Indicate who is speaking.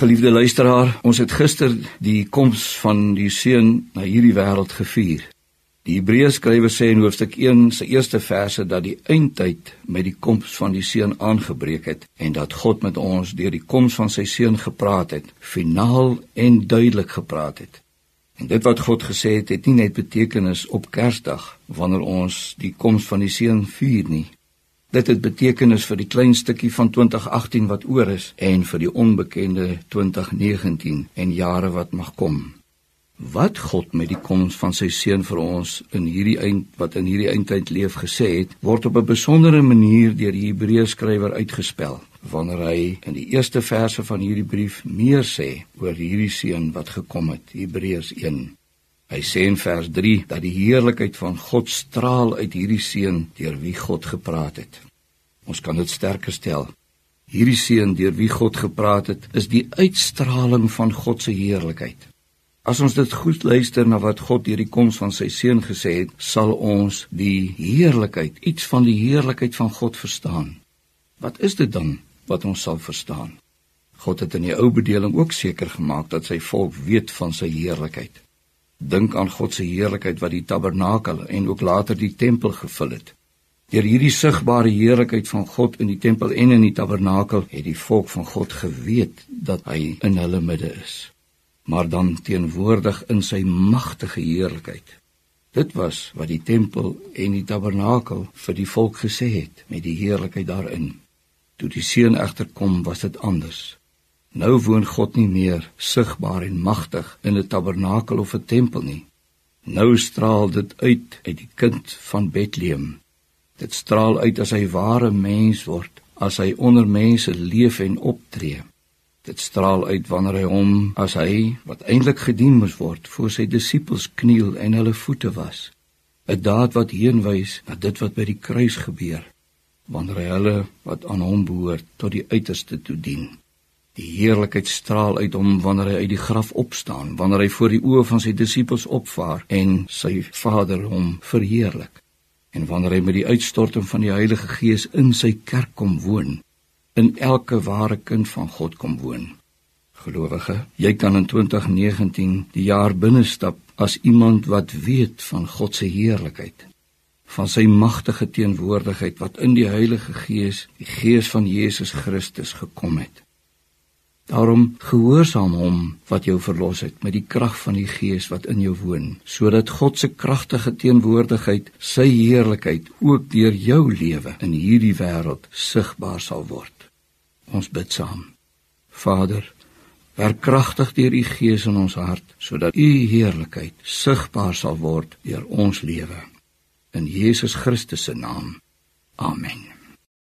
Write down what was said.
Speaker 1: Geliefde luisteraar, ons het gister die koms van die seun na hierdie wêreld gevier. Die Hebreërs skrywer sê in hoofstuk 1 se eerste verse dat die eindtyd met die koms van die seun aangebreek het en dat God met ons deur die koms van sy seun gepraat het, finaal en duidelik gepraat het. En dit wat God gesê het, het nie net betekenis op Kersdag wanneer ons die koms van die seun vier nie, Dit het betekenis vir die klein stukkie van 2018 wat oor is en vir die onbekende 2019 en jare wat mag kom. Wat God met die koms van sy seun vir ons in hierdie eind wat in hierdie eindtyd leef gesê het, word op 'n besondere manier deur die Hebreërs skrywer uitgespel wanneer hy in die eerste verse van hierdie brief meer sê oor hierdie seun wat gekom het, Hebreërs 1. Hy sê in vers 3 dat die heerlikheid van God straal uit hierdie seun deur wie God gepraat het. Ons kan dit sterker stel. Hierdie seun deur wie God gepraat het, is die uitstraling van God se heerlikheid. As ons dit goed luister na wat God deur die koms van sy seun gesê het, sal ons die heerlikheid, iets van die heerlikheid van God verstaan. Wat is dit dan wat ons sal verstaan? God het in die ou bedeling ook seker gemaak dat sy volk weet van sy heerlikheid. Dink aan God se heerlikheid wat die tabernakel en ook later die tempel gevul het. Deur hierdie sigbare heerlikheid van God in die tempel en in die tabernakel het die volk van God geweet dat hy in hulle midde is. Maar dan teenwoordig in sy magtige heerlikheid. Dit was wat die tempel en die tabernakel vir die volk gesê het met die heerlikheid daarin. Toe die seun egter kom, was dit anders. Nou woon God nie meer sigbaar en magtig in 'n tabernakel of 'n tempel nie. Nou straal dit uit uit die kind van Bethlehem. Dit straal uit as hy ware mens word, as hy onder mense leef en optree. Dit straal uit wanneer hy hom as hy wat eintlik gedien moes word voor sy disippels kniel en hulle voete was. 'n Daad wat heenwys na dit wat by die kruis gebeur wanneer hy hulle wat aan hom behoort tot die uiterste toe dien. Die heerlikheid straal uit hom wanneer hy uit die graf opstaan, wanneer hy voor die oë van sy disippels opvaar en sy Vader hom verheerlik. En wanneer hy met die uitstorting van die Heilige Gees in sy kerk kom woon, in elke ware kind van God kom woon. Gelowige, jy kan in 2019 die jaar binnestap as iemand wat weet van God se heerlikheid, van sy magtige teenwoordigheid wat in die Heilige Gees, die Gees van Jesus Christus gekom het. Daarom gehoorsaam hom wat jou verlos het met die krag van die Gees wat in jou woon, sodat God se kragtige teenwoordigheid, sy heerlikheid ook deur jou lewe in hierdie wêreld sigbaar sal word. Ons bid saam. Vader, werk kragtig deur u Gees in ons hart sodat u heerlikheid sigbaar sal word deur ons lewe. In Jesus Christus se naam. Amen.